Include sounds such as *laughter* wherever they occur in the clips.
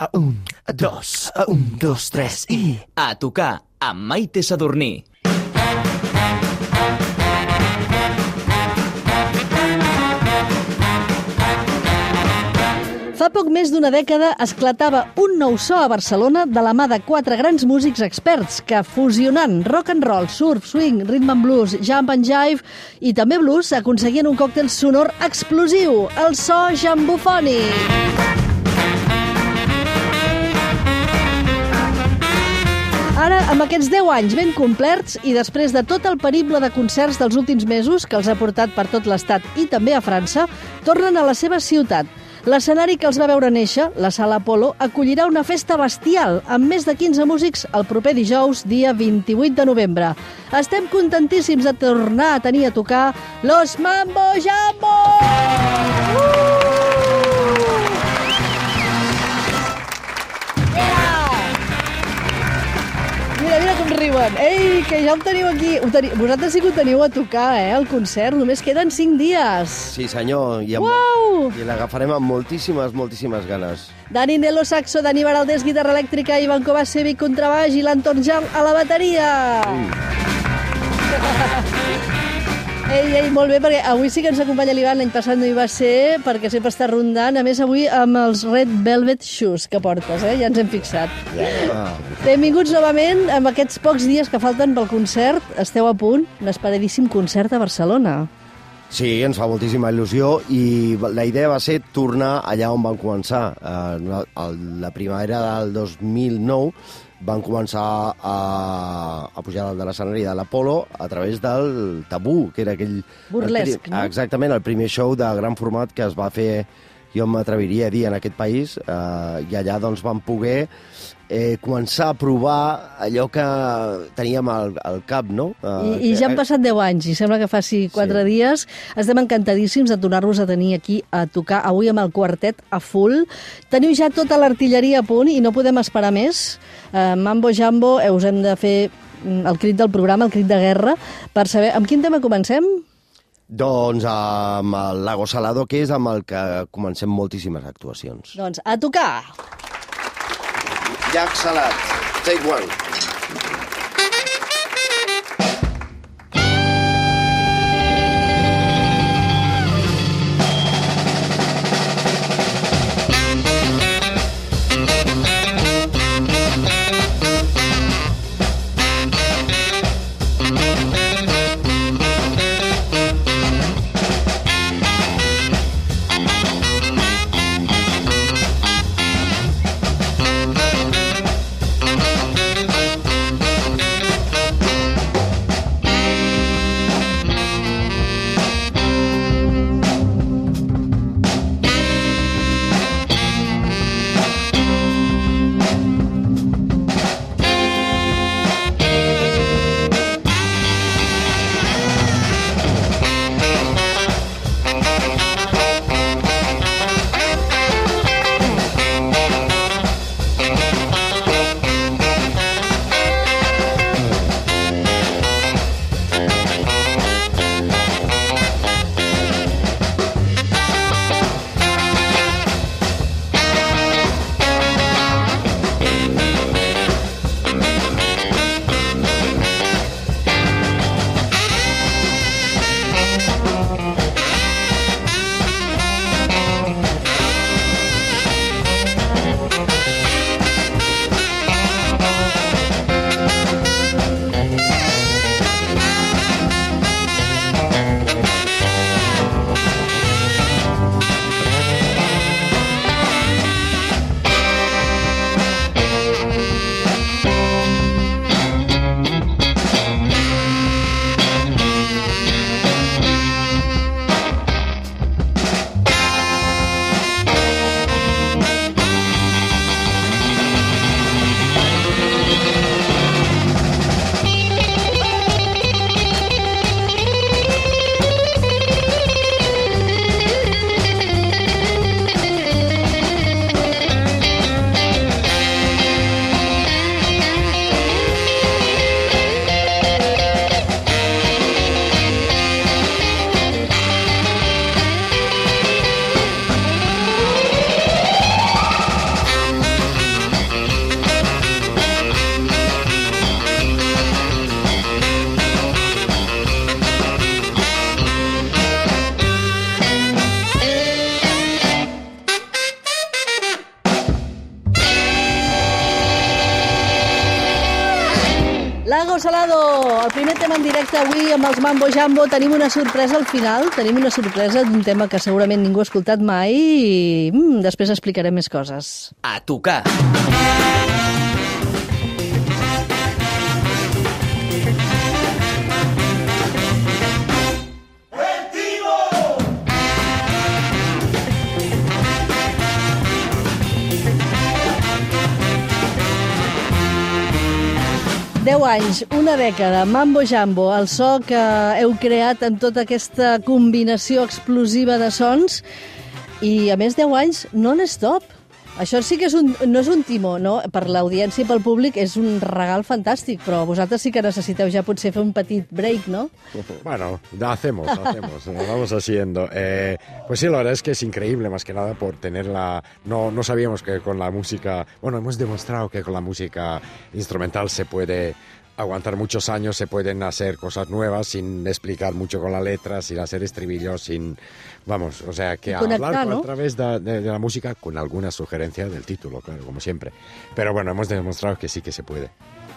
A un, a dos, a un, dos, tres i... A tocar amb Maite Sadurní. Fa poc més d'una dècada esclatava un nou so a Barcelona de la mà de quatre grans músics experts que, fusionant rock and roll, surf, swing, rhythm and blues, jump and jive i també blues, aconseguien un còctel sonor explosiu, el so jambofònic. Ara, amb aquests 10 anys ben complerts i després de tot el perible de concerts dels últims mesos que els ha portat per tot l'estat i també a França, tornen a la seva ciutat. L'escenari que els va veure néixer, la Sala Apolo, acollirà una festa bestial amb més de 15 músics el proper dijous, dia 28 de novembre. Estem contentíssims de tornar a tenir a tocar Los Mambo Jambo! Mira, riuen. Ei, que ja ho teniu aquí. Ho teniu... Vosaltres sí que ho teniu a tocar, eh, el concert. Només queden 5 dies. Sí, senyor, i, amb, Uau! i l'agafarem amb moltíssimes, moltíssimes ganes. Dani Nelo Saxo, Dani Baraldés, guitarra elèctrica, Ivan Kovacevic, contrabaix i l'Anton Jam a la bateria. *laughs* Ei, ei, molt bé, perquè avui sí que ens acompanya l'Ivan, l'any passat no hi va ser, perquè sempre està rondant, a més avui amb els Red Velvet Shoes que portes, eh? ja ens hem fixat. Ah, Benvinguts novament, amb aquests pocs dies que falten pel concert, esteu a punt, un esperadíssim concert a Barcelona. Sí, ens fa moltíssima il·lusió i la idea va ser tornar allà on van començar. Eh, la primavera del 2009 van començar a, a pujar dalt de l'escenari de l'Apolo a través del Tabú, que era aquell... Burlesc, el no? Exactament, el primer show de gran format que es va fer, jo m'atreviria a dir, en aquest país, eh, i allà doncs vam poder eh, començar a provar allò que teníem al, al cap, no? I, Eh, I ja han que- passat 10 anys, i sembla que faci 4 Sí. dies. Estem encantadíssims de tornar-vos a tenir aquí a tocar avui amb el quartet a full. Teniu ja tota l'artilleria a punt i no podem esperar més. Uh, Mambo Jambo, eh, us hem de fer mm, el crit del programa, el crit de guerra, per saber... Amb quin tema comencem? Doncs amb el Lago Salado, que és amb el que comencem moltíssimes actuacions. Doncs a tocar! Llac Salat, take one. Diego Salado, el primer tema en directe avui amb els Mambo Jambo. Tenim una sorpresa al final, tenim una sorpresa d'un tema que segurament ningú ha escoltat mai i mm, després explicarem més coses. A tocar. Deu anys, una dècada, Mambo Jambo, el so que heu creat en tota aquesta combinació explosiva de sons i, a més, 10 anys non-stop. Això sí que és un, no és un timó, no? Per l'audiència i pel públic és un regal fantàstic, però vosaltres sí que necessiteu ja potser fer un petit break, no? *laughs* Bueno, hacemos, hacemos, lo vamos haciendo. Eh, pues sí, la verdad es que es increíble, más que nada por tenerla... No, no sabíamos que con la música... Bueno, hemos demostrado que con la música instrumental se puede aguantar muchos años, se pueden hacer cosas nuevas sin explicar mucho con la letra, sin hacer estribillos, sin... Vamos, o sea, que conectar, hablar ¿no? a través de, de- de la música con alguna sugerencia del título, claro, como siempre. Pero bueno, hemos demostrado que sí que se puede.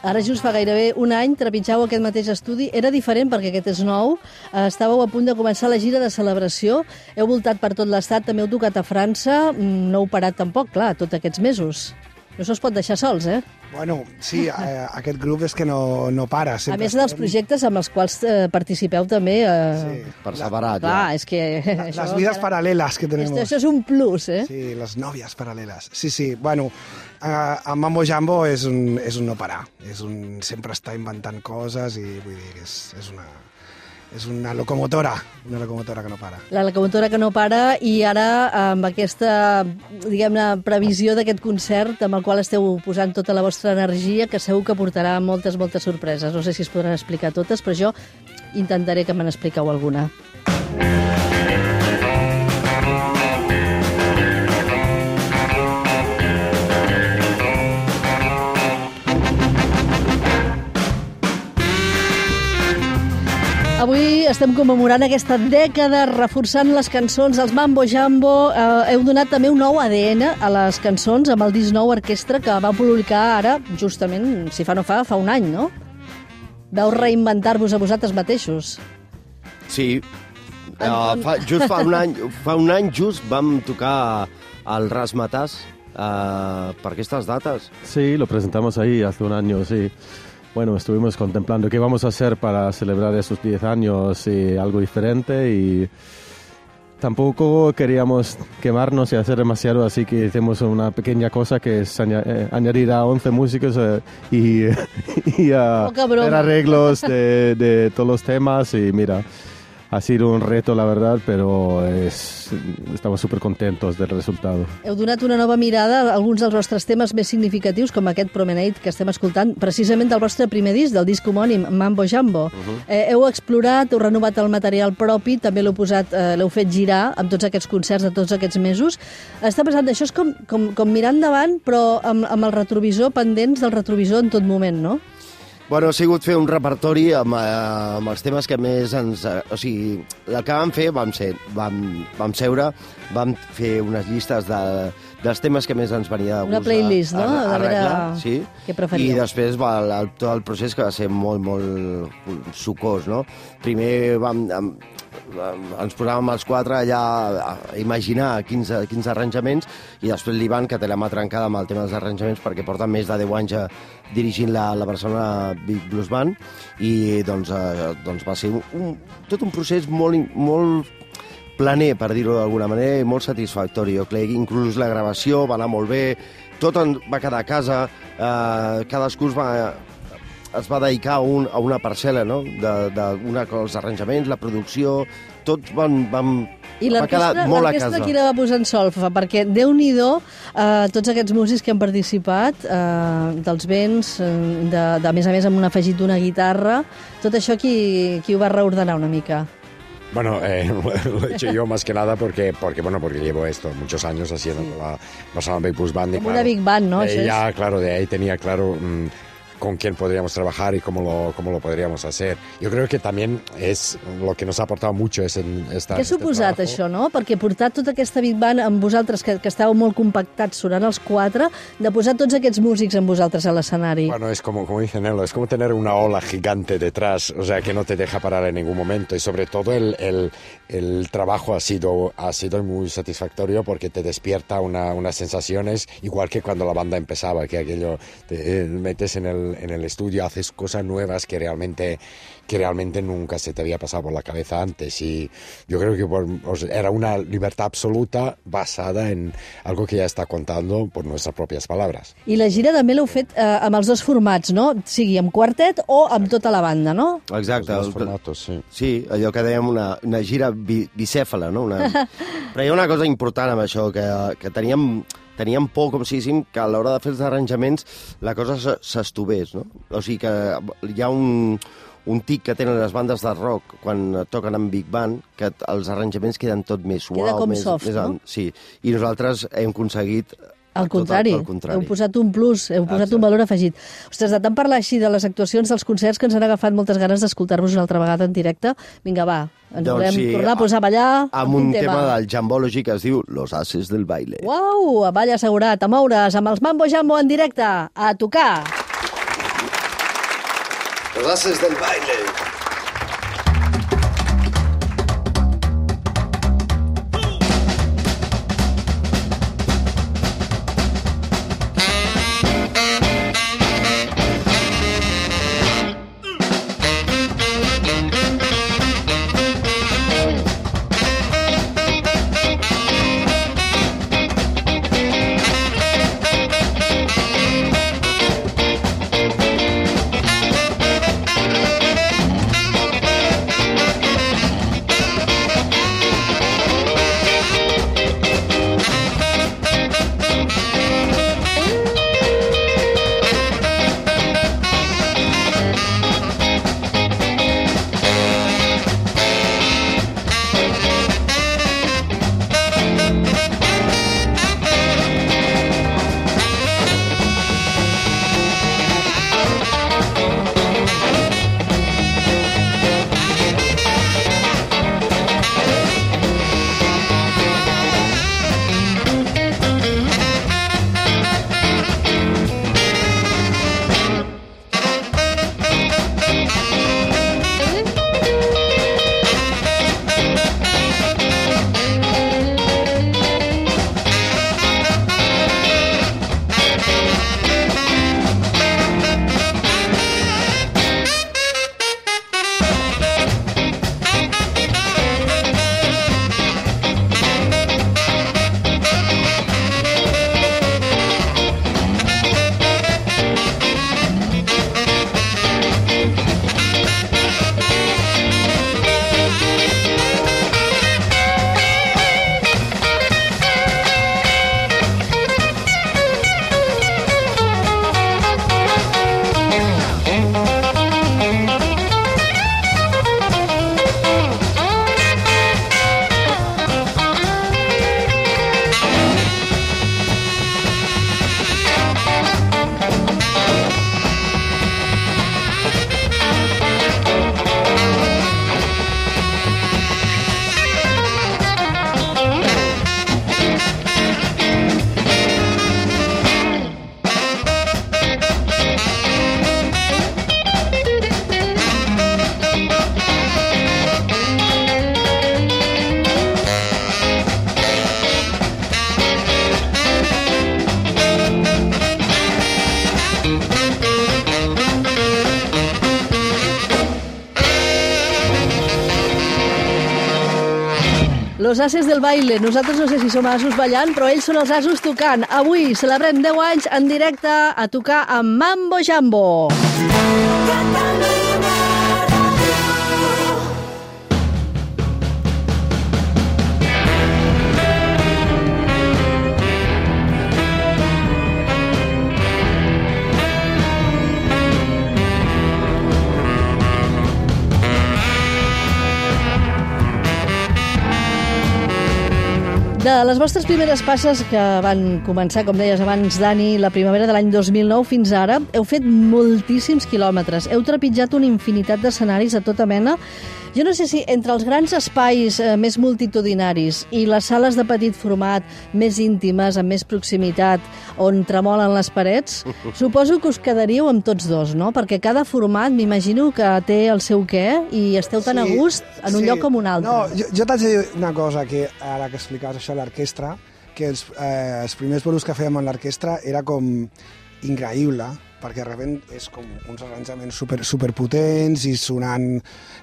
Ara just fa gairebé un any trepitjau aquest mateix estudi. Era diferent perquè aquest és nou. Estàveu a punt de començar la gira de celebració. Heu voltat per tot l'estat, també heu tocat a França. Mm, No heu parat tampoc, clar, tots aquests mesos. No s'us pot deixar sols, eh? Bueno, sí, *laughs* eh, aquest grup és que no, no para. A Sempre més dels projectes amb els quals eh, participeu també... Eh... Sí. Per separat, Clar, ja. és que... La- *laughs* Las vidas paralelas que tenemos. Esto, això és un plus, eh? Sí, les nòvies paral·leles. Sí, sí, bueno, eh, en Mambo Jambo és un, és un no parar. És un sempre estar inventant coses i vull dir que és, és una, és una locomotora, una locomotora que no para. La locomotora que no para i ara amb aquesta, diguem-ne, previsió d'aquest concert amb el qual esteu posant tota la vostra energia que segur que portarà moltes, moltes sorpreses. No sé si es podran explicar totes, però jo intentaré que me n'expliqueu alguna. Avui estem commemorant aquesta dècada, reforçant les cançons dels Mambo Jambo. Eh, heu donat també un nou ADN a les cançons amb el disc nou orquestra que va publicar ara, justament, si fa no fa, fa un any, no? Vau reinventar-vos a vosaltres mateixos. Sí. Uh, fa, just fa un any, fa un any just vam tocar al Rasmatàs uh, per aquestes dates. Sí, lo presentamos ahí hace un año, sí. Bueno, estuvimos contemplando qué vamos a hacer para celebrar esos 10 años y algo diferente y tampoco queríamos quemarnos y hacer demasiado, así que hicimos una pequeña cosa que es eh, añadir a 11 músicos eh, y, *laughs* y a hacer arreglos de, de todos los temas y mira, ha sido un reto la verdad, pero es, estamos súper contentos del resultado. Heu donat una nova mirada a alguns dels vostres temes més significatius, com aquest Promenade que estem escoltant, precisament del vostre primer disc, del disc homònim, Mambo Jambo. eh, heu explorat, heu renovat el material propi, també l'heu posat, eh, l'heu fet girar amb tots aquests concerts de tots aquests mesos. Està passant, això és com, com, com mirar endavant, però amb, amb el retrovisor pendents del retrovisor en tot moment, no? Bueno, ha sigut fer un repertori amb, eh, amb els temes que més ens... eh, O sigui, el que vam fer, vam, ser, vam, vam seure, vam fer unes llistes de, dels temes que més ens venia de Una gust playlist, no? a, a, arreglar, sí. què preferíeu. I després va el, el, tot el procés que va ser molt, molt sucós, no? Primer vam, am, am, ens posàvem els quatre allà a imaginar quins, quins arranjaments i després l'Ivan, que té la mà trencada amb el tema dels arranjaments perquè porta més de 10 anys eh, dirigint la, la Barcelona Big Blues Band i doncs, eh, doncs va ser un, un, tot un procés molt, molt planer, per dir-ho d'alguna manera, i molt satisfactori. Jo crec inclús la gravació va anar molt bé, tot en, va quedar a casa, eh, cadascú es va, es va dedicar a, un, a una parcel·la, no? De, de una, els arranjaments, la producció, tots van, van, I va quedar l'orquestra molt a l'orquestra casa. qui la va posar en solfa? Perquè, déu-n'hi-do, eh, tots aquests músics que han participat, eh, dels vents, eh, de, de, a més a més amb un afegit d'una guitarra, tot això qui, qui ho va reordenar una mica? Bueno, eh, *laughs* lo he hecho yo más que nada porque, porque, bueno, porque llevo esto muchos años haciendo con la Barcelona Big Band. y Como una big band, ¿no? eh, ya, claro, de ahí tenía claro mm, con quién podríamos trabajar y cómo lo, cómo lo podríamos hacer. Yo creo que también es lo que nos ha aportado mucho es en esta, Què ha este suposat trabajo. això, no? Perquè portar tota aquesta Big Band amb vosaltres, que, que estàveu molt compactats sonant els quatre, de posar tots aquests músics amb vosaltres a l'escenari. Bueno, es como, como dice Nelo, es como tener una ola gigante detrás, o sea, que no te deja parar en ningún momento. Y sobre todo el, el, el trabajo ha sido, ha sido muy satisfactorio porque te despierta una, unas sensaciones, igual que cuando la banda empezaba, que aquello te metes en el, en el estudio, haces cosas nuevas que realmente, que realmente nunca se te había pasado por la cabeza antes. Y yo creo que por- o sea, era una libertad absoluta basada en algo que ya está contando por nuestras propias palabras. I la gira també l'heu fet eh, amb els dos formats, no? Sigui amb quartet o amb tota la banda, no? Exacte. Los dos formatos, sí. Sí, allò que dèiem, una, una gira bi, bicèfala, no? Una... *laughs* Però hi ha una cosa important amb això, que, que teníem, teníem por, com si diguéssim, que a l'hora de fer els arranjaments la cosa se- s'estovés, no? O sigui que hi ha un, un tic que tenen les bandes de rock quan toquen amb Big Band, que els arranjaments queden tot més suau. Queda com més, soft, més, no? Sí, i nosaltres hem aconseguit... Al tot el- contrari, contrari. heu posat un plus, heu posat Exacte. un valor afegit. Ostres, de tant parlar així de les actuacions dels concerts que ens han agafat moltes ganes d'escoltar-vos una altra vegada en directe. Vinga, va, ens Doncs volem sí, tornar a posar a ballar Amb un quin tema del Jambology que es diu Los Ases del Baile. Uau, a ball assegurat, a moure's, amb els Mambo Jambo en directe, a tocar. Los Ases del Baile. Los ases del baile. Nosaltres no sé si som asos ballant, però ells són els asos tocant. Avui celebrem 10 anys en directe a tocar amb Mambo Jambo. De les vostres primeres passes que van començar, com deies abans, Dani, la primavera de l'any 2009 fins ara, heu fet moltíssims quilòmetres, heu trepitjat una infinitat d'escenaris de tota mena. Jo no sé si entre els grans espais eh, més multitudinaris i les sales de petit format més íntimes, amb més proximitat, on tremolen les parets, *laughs* suposo que us quedaríeu amb tots dos, no? Perquè cada format m'imagino que té el seu què i esteu tan a gust en un sí. lloc com un altre. No, jo, jo t'haig de dir una cosa, que ara que explicaves això a l'orquestra, que els, eh, els primers bolos que fèiem amb l'orquestra era com increïble, perquè repente és com uns arranjaments super, superpotents i sonant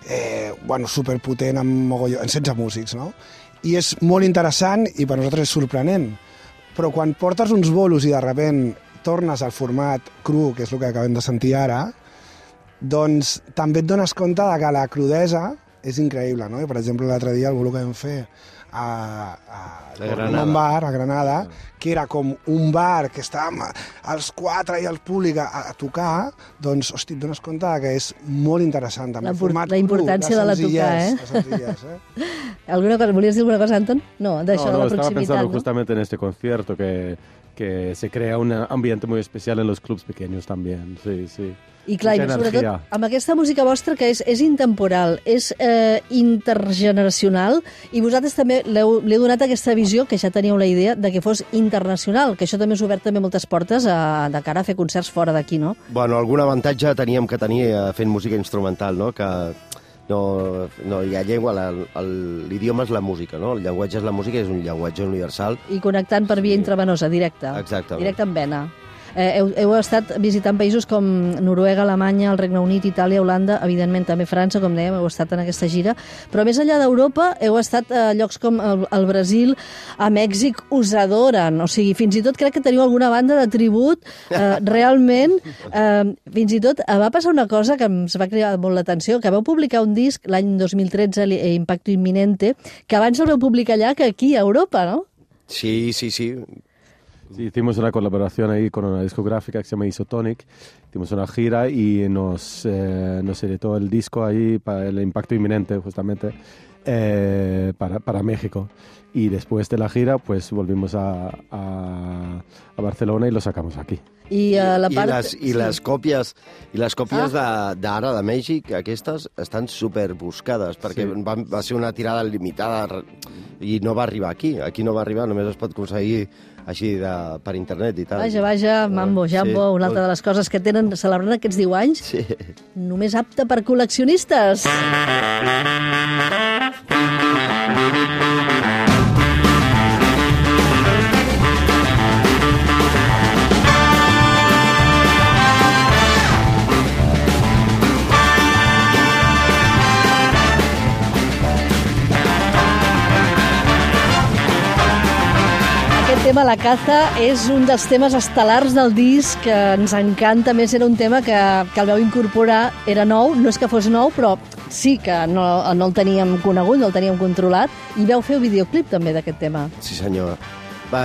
eh, bueno, superpotent amb, mogolló, amb 16 músics, no? I és molt interessant i per nosaltres és sorprenent. Però quan portes uns bolos i de repente tornes al format cru, que és el que acabem de sentir ara, doncs també et dones compte de que la crudesa és increïble, no? I, per exemple, l'altre dia el bolo que vam fer a, a, A un bar a Granada, que era com un bar que estàvem els quatre i el públic a, a tocar, doncs, hosti, et dones compte que és molt interessant. També, La format la importància cru, de la tocar, eh? la senzillesa, eh? *laughs* Alguna cosa, volies dir alguna cosa, Anton? No, d'això no, no, de la estaba proximitat, pensando no? justamente en este concierto que, que se crea un ambiente muy especial en los clubs pequeños también. Sí, sí. I clar, i sobretot amb aquesta música vostra que és, és intemporal, és eh, intergeneracional, i vosaltres també li heu donat aquesta visió, que ja teníeu la idea, de que fos internacional, que això també us ha obert també moltes portes a, de cara a fer concerts fora d'aquí, no? Bueno, algun avantatge teníem que tenir eh, fent música instrumental, no? Que no, no hi ha llengua, l'idioma és la música, no? El llenguatge és la música, és un llenguatge universal. I connectant per via intravenosa, directe. Exactament. Directe amb vena. Eh, heu, heu estat visitant països com Noruega, Alemanya, el Regne Unit, Itàlia, Holanda, evidentment també França, com dèiem, heu estat en aquesta gira, però més enllà d'Europa heu estat a llocs com el, el Brasil, a Mèxic, us adoren, o sigui, fins i tot crec que teniu alguna banda de tribut, eh, *laughs* realment, eh, fins i tot eh, va passar una cosa que ens va cridar molt l'atenció, que vau publicar un disc l'any 2013, li- eh, Impacto Imminente, que abans el vau publicar allà que aquí a Europa, no? Sí, sí, sí. Sí, hicimos una colaboración ahí con una discográfica que se llama Isotonic. Hicimos una gira y nos, eh, nos editó el disco ahí para el impacto inminente, justamente, eh, para, para México. Y después de la gira, pues volvimos a, a, a Barcelona y lo sacamos aquí. I a la I, part... les, i les còpies, i les còpies ah. d'ara, de, Mèxic, aquestes, estan super buscades, perquè Sí. va, va ser una tirada limitada i no va arribar aquí. Aquí no va arribar, només es pot aconseguir així de, per internet i tal. Vaja, vaja, Mambo, Jambo, Sí. una altra de les coses que tenen celebrant aquests 10 anys, Sí. només apte per col·leccionistes. Tema, La caza, és un dels temes estel·lars del disc que ens encanta. A més, era un tema que, que el vau incorporar, era nou, no és que fos nou, però sí que no, no el teníem conegut, no el teníem controlat, i vau fer un videoclip també d'aquest tema. Sí, senyor. Va,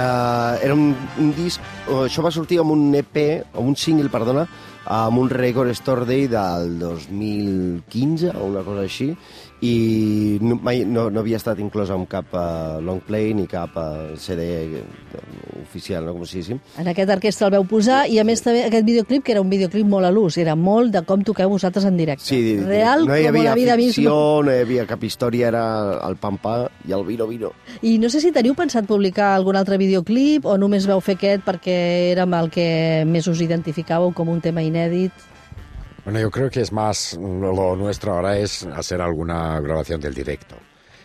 era un, un disc... o Això va sortir amb un EP, o un single, perdona, amb un Record Store Day del 2015 o una cosa així, i no, mai no, no havia estat inclòs en cap uh, long play ni cap uh, CD oficial, no? com si diguéssim. En aquest orquestra el veu posar, i a més també aquest videoclip, que era un videoclip molt a l'ús, era molt de com toqueu vosaltres en directe. Sí, Real no hi havia la vida ficció, misma. no hi havia cap història, era el pam-pa i el vino-vino. I no sé si teniu pensat publicar algun altre videoclip o només veu fer aquest perquè era amb el que més us identificàveu com un tema inèdit. Bueno, yo creo que es más, lo nuestro ahora es hacer alguna grabación del directo.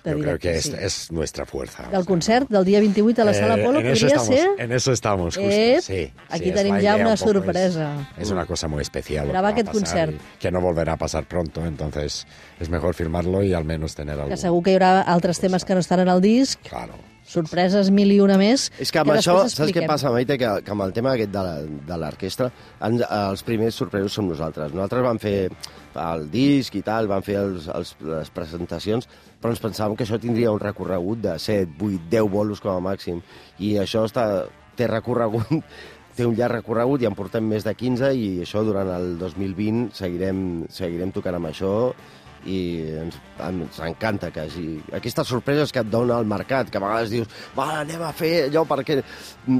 Yo creo directo, que es, sí. es nuestra fuerza. Del concert del dia 28 a la Sala Eh, Polo, podria estamos, ser? En eso estamos, justo. Ep, sí, aquí sí, tenim ja una un poco, es- sorpresa. Es, una cosa muy especial. Gravar aquest concert. Que no volverá a pasar pronto, entonces es mejor firmarlo y al menos tener algo. Que segur que hi haurà altres temes que no estan en el disc, Claro. Sorpreses mil i una més, És que amb que això, saps què passa, Maite? Que, que amb el tema aquest de l'orquestra, els primers sorpresos som nosaltres. Nosaltres vam fer el disc i tal, vam fer els, els, les presentacions, però ens pensàvem que això tindria un recorregut de 7, 8, 10 bolos com a màxim. I això està, té recorregut, *laughs* té un llarg recorregut, ja en portem més de 15 i això durant el 2020 seguirem, seguirem tocant amb això i ens, ens encanta que hagi... Aquestes sorpreses que et dona el mercat, que a vegades dius, va, anem a fer allò perquè,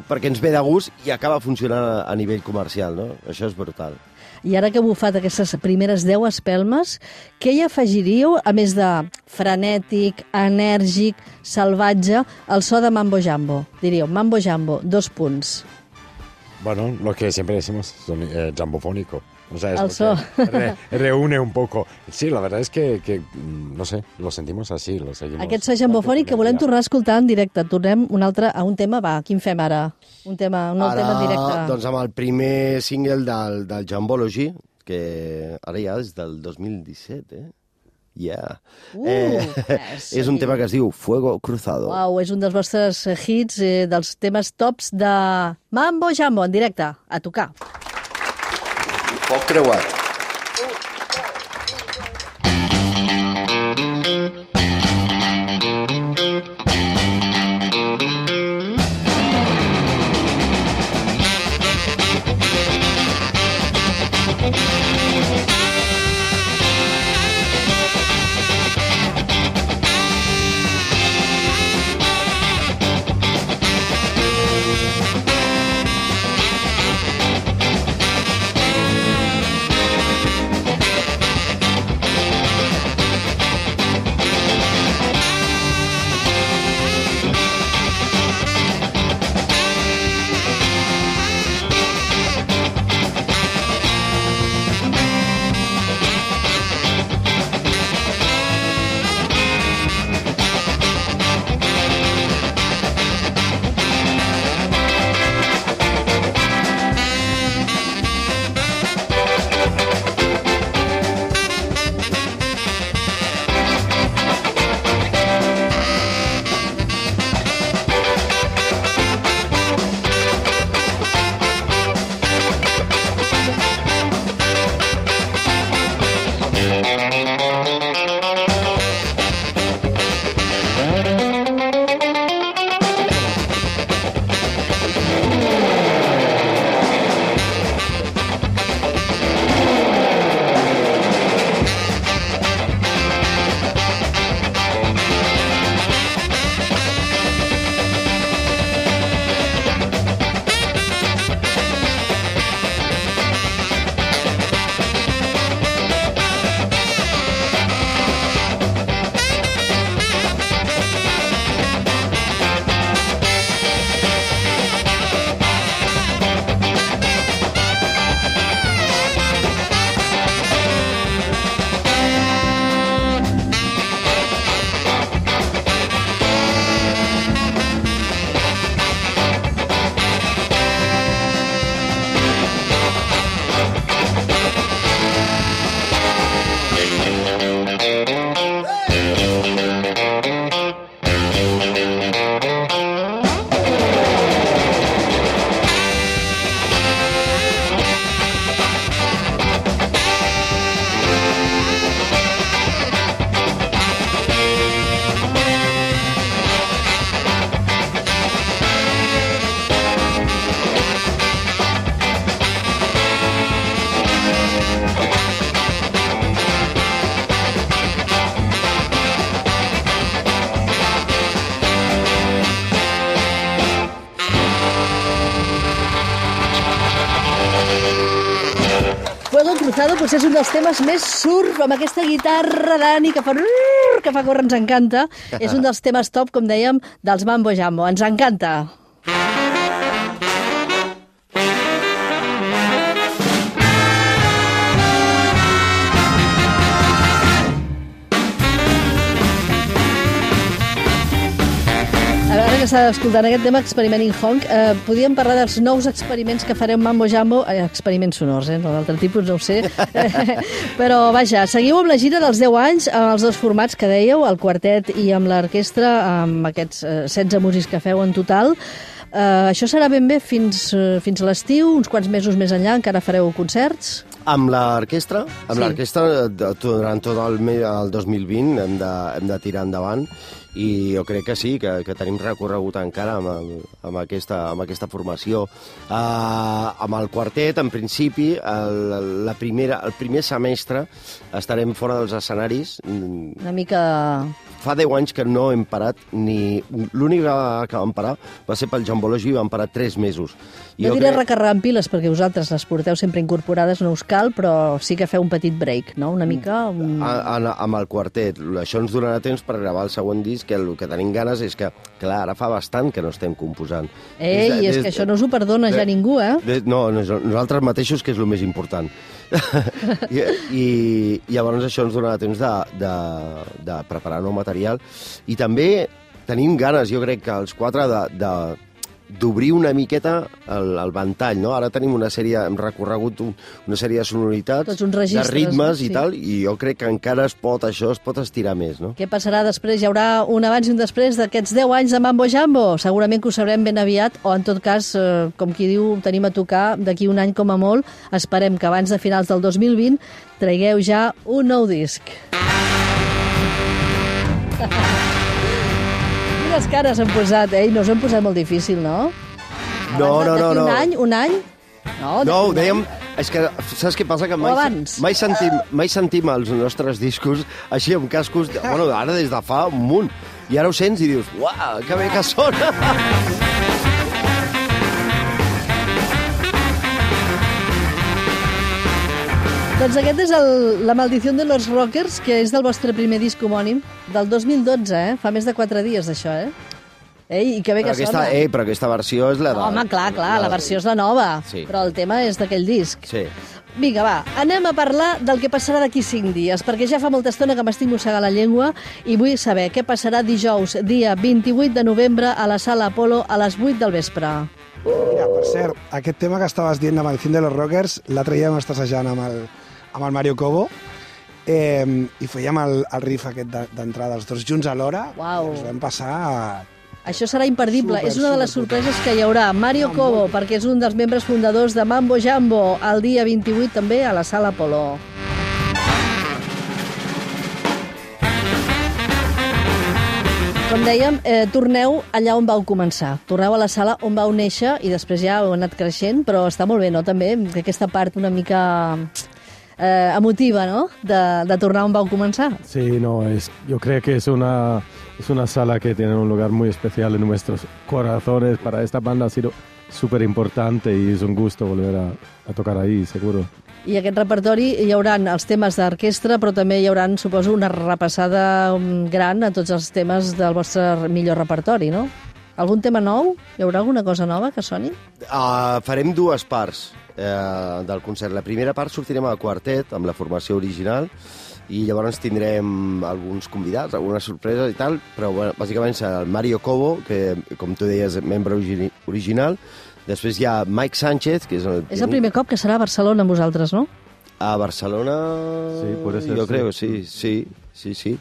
perquè ens ve de gust i acaba funcionant a, a nivell comercial, no? Això és brutal. I ara que heu bufat aquestes primeres 10 espelmes, què hi afegiríeu, a més de frenètic, enèrgic, salvatge, el so de Mambo Jambo? Diríeu, Mambo Jambo, dos punts. Bueno, lo que siempre decimos, eh, jambofónico. O sea, es Al so. re- reúne un poco. Sí, la verdad es que, que, mm, no sé, lo sentimos así, lo seguimos. Aquest so jambofònic que volem tornar a escoltar en directe. Tornem un altre, a un tema, va, quin fem ara? Un tema, un nou ara, tema en directe. doncs amb el primer single del, del Jambology, que ara ja és del 2017, eh? Yeah. Uh, és- *laughs* és un tema que es diu Fuego Cruzado. Uau, és un dels vostres eh, hits, eh, dels temes tops de Mambo Jambo, en directe, a tocar. Pokrewa. Potser és un dels temes més surf, amb aquesta guitarra d'Ani que fa... que fa córrer, ens encanta. És un dels temes top, com dèiem, dels Mambo Jambo. Ens encanta. Que s'ha escoltant aquest tema, Experimenting Honk, eh, podíem parlar dels nous experiments que farem Mambo Jambo, eh, experiments sonors, eh, no d'altre tipus, no ho sé. *laughs* Però, vaja, seguiu amb la gira dels 10 anys, amb els dos formats que dèieu, el quartet i amb l'orquestra, amb aquests eh, 16 músics que feu en total. Eh, això serà ben bé fins, eh, fins a l'estiu, uns quants mesos més enllà, encara fareu concerts? Amb l'orquestra, amb Sí. l'orquestra de- durant tot el, el 2020 hem de, hem de tirar endavant i jo crec que sí, que, que tenim recorregut encara amb, el, amb, aquesta, amb aquesta formació. Uh, amb el quartet, en principi, el, la primera, el primer semestre estarem fora dels escenaris. Mm, Una mica... Fa 10 anys que no hem parat ni... L'únic que vam parar va ser pel jambologi i vam parar 3 mesos. I No jo diré crec- recarregar en piles perquè vosaltres les porteu sempre incorporades, no us cal, però sí que feu un petit break, no? Una mica... Un... a, a, amb el quartet. Això ens donarà temps per gravar el següent disc, que el que tenim ganes és que, clar, ara fa bastant que no estem composant. Ei, Des de- és des que de- això no us ho perdona ja de- ningú, eh? de- No, nos- nosaltres mateixos, que és el més important. *laughs* I, I llavors això ens donarà temps de, de, de preparar nou material. I també tenim ganes, jo crec que els quatre, de, de d'obrir una miqueta el, el ventall, no? Ara tenim una sèrie, hem recorregut un, una sèrie de sonoritats, Tots uns registres, de ritmes no? i Sí. tal, i jo crec que encara es pot, això es pot estirar més, no? Què passarà després? Hi haurà un abans i un després d'aquests 10 anys de Mambo Jambo? Segurament que ho sabrem ben aviat, o en tot cas, eh, com qui diu, tenim a tocar d'aquí un any com a molt. Esperem que abans de finals del 2020 traigueu ja un nou disc. *laughs* Quines cares han posat, eh? I no us hem posat molt difícil, no? No, no, no, no. Un any? Un any? No, No, ho dèiem... És que, saps què passa? Que mai, abans. mai, sentim, mai sentim els nostres discos així amb cascos, *laughs* bueno, ara des de fa un munt. I ara ho sents i dius, uau, que bé que sona! *laughs* Doncs aquest és el, La maldició de los rockers, que és del vostre primer disc homònim, del 2012, eh? Fa més de 4 dies, d'això, eh? Ei, i que bé Però que aquesta, sona. eh, però aquesta versió és la de... Home, clar, clar, la versió és la nova, Sí. però el tema és d'aquell disc. Sí. Vinga, va, anem a parlar del que passarà d'aquí 5 dies, perquè ja fa molta estona que m'estic mossegant la llengua i vull saber què passarà dijous, dia 28 de novembre, a la Sala Apolo, a les 8 del vespre. Mira, per cert, aquest tema que estaves dient, La maldició de los rockers, l'altre dia vam estar assajant amb el, amb el Mario Cobo eh, i fèiem el, el riff aquest de- d'entrada, els dos junts alhora. Uau. i Ens vam passar... Això serà imperdible. Super, és una de les sorpreses que hi haurà. Mario No, Cobo, perquè és un dels membres fundadors de Mambo Jambo, el dia 28 també a la Sala Apolo. Com dèiem, eh, torneu allà on vau començar. Torneu a la sala on vau néixer i després ja heu anat creixent, però està molt bé, no?, també, que aquesta part una mica eh, emotiva, no?, de, de tornar on vau començar. Sí, no, es, yo creo que es una, es una sala que tiene un lugar muy especial en nuestros corazones. Para esta banda ha sido súper importante y es un gusto volver a, a tocar ahí, seguro. I aquest repertori hi haurà els temes d'orquestra, però també hi haurà, suposo, una repassada mm, gran a tots els temes del vostre millor repertori, no? Algun tema nou? Hi haurà alguna cosa nova que soni? Uh, farem dues parts eh, del concert. La primera part sortirem al quartet, amb la formació original, i llavors tindrem alguns convidats, algunes sorpreses i tal, però bueno, bàsicament serà el Mario Cobo, que, com tu deies, membre origi original, Després hi ha Mike Sánchez, que és el... És el primer cop que serà a Barcelona amb vosaltres, no? A Barcelona... Sí, puede ser, Jo sí. crec, sí, sí, sí, sí.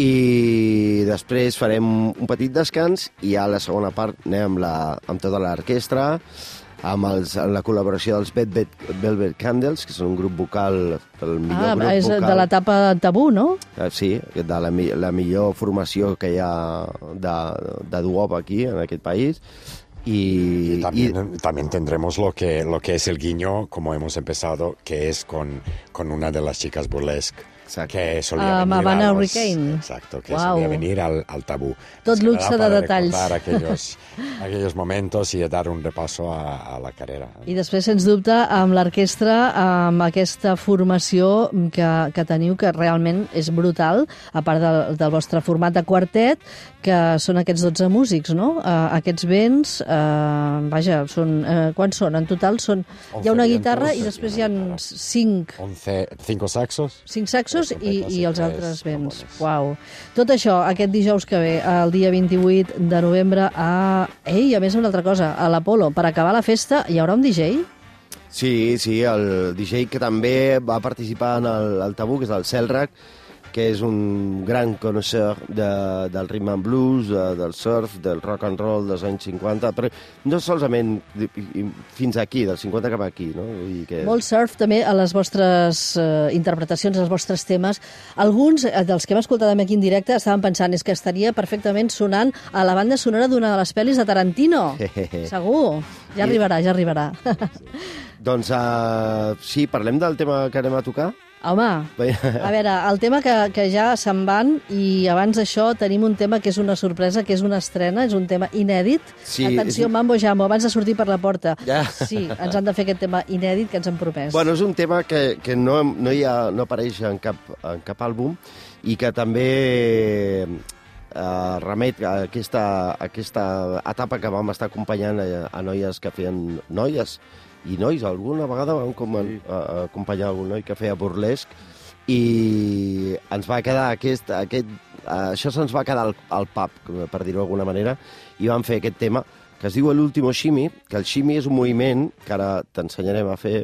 I després farem un petit descans i a la segona part anem amb, la, amb tota l'orquestra, amb, els, amb la col·laboració dels Velvet, Velvet Candles, que són un grup vocal, el millor Ah, grup és vocal. de l'etapa tabú, no? Eh, Sí, de la, la millor formació que hi ha de, de duop aquí, en aquest país. I, Y también, también tendremos lo que, lo que es el guiño, como hemos empezado, que es con, con una de las chicas burlesque. Exacto. Que solía Ah, venir Havana a los- Hurricane. Exacto, que solía venir al, al tabú. Tot que luxe de detalls. *laughs* aquellos, aquellos momentos y dar un repaso a, a la carrera. I després, sens dubte, amb l'orquestra, amb aquesta formació que, que teniu, que realment és brutal, a part del, del vostre format de quartet, que són aquests 12 músics, no? Uh, aquests vents, uh, vaja, són, uh, quants són? En total són... Hi ha una guitarra i després hi ha una guitarra. cinc, Once, cinco saxos. cinc saxos Tres i, i els tres altres vents. Uau. Tot això, aquest dijous que ve, el dia 28 de novembre, a... Ei, a més, una altra cosa, a l'Apolo, per acabar la festa, hi haurà un DJ? Sí, sí, el DJ que també va participar en el, el tabú, que és el Celrac, que és un gran coneixedor de, del rhythm and blues, de, del surf, del rock and roll dels anys 50, però no solament i- fins aquí, del 50 cap aquí, no? Dir que... Molt surf també a les vostres eh, interpretacions, als vostres temes. Alguns eh, dels que hem escoltat aquí en directe estaven pensant és que estaria perfectament sonant a la banda sonora d'una de les pel·lis de Tarantino. *laughs* Segur. Ja arribarà, ja arribarà. Doncs uh, sí, parlem del tema que anem a tocar? Home, a veure, el tema que, que ja se'n van i abans d'això tenim un tema que és una sorpresa, que és una estrena, és un tema inèdit. Sí, Atenció, és- Mambo Jambo, abans de sortir per la porta. Ja. Sí, ens han de fer aquest tema inèdit que ens han promès. Bueno, és un tema que, que no, no, hi ha, no apareix en cap, en cap àlbum i que també eh, remet a aquesta, a aquesta etapa que vam estar acompanyant a, a noies que feien noies i nois, alguna vegada vam com, a, a, acompanyar algun noi que feia burlesc i ens va quedar aquest, aquest això se'ns va quedar al, al pub, per dir-ho d'alguna manera, i vam fer aquest tema que es diu l'último shimi, que el shimi és un moviment que ara t'ensenyarem a fer.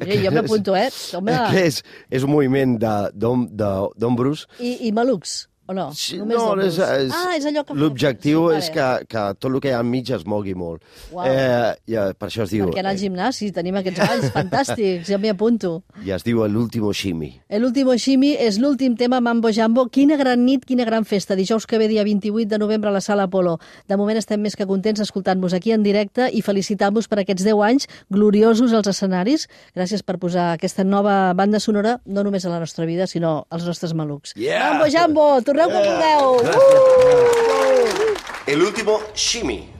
Eh, jo m'apunto, eh? *laughs* Home. Que és, és un moviment de- d'om- de- d'ombros. I, I malucs, o no? Sí, Només no, és, és, ah, és allò que... L'objectiu Sí, és que, que tot el que hi ha enmig es mogui molt. Uau. Eh, ja, per això es diu... Perquè anar al gimnàs, sí, tenim aquests balls *laughs* fantàstics, ja m'hi apunto. I es diu l'último shimi. El último Shimi és l'últim tema Mambo Jambo. Quina gran nit, quina gran festa. Dijous que ve, dia 28 de novembre, a la Sala Apolo. De moment estem més que contents escoltant-vos aquí en directe i felicitant-vos per aquests 10 anys gloriosos als escenaris. Gràcies per posar aquesta nova banda sonora, no només a la nostra vida, sinó als nostres malucs. Yeah! Mambo Jambo, vulgueu! El último shimi.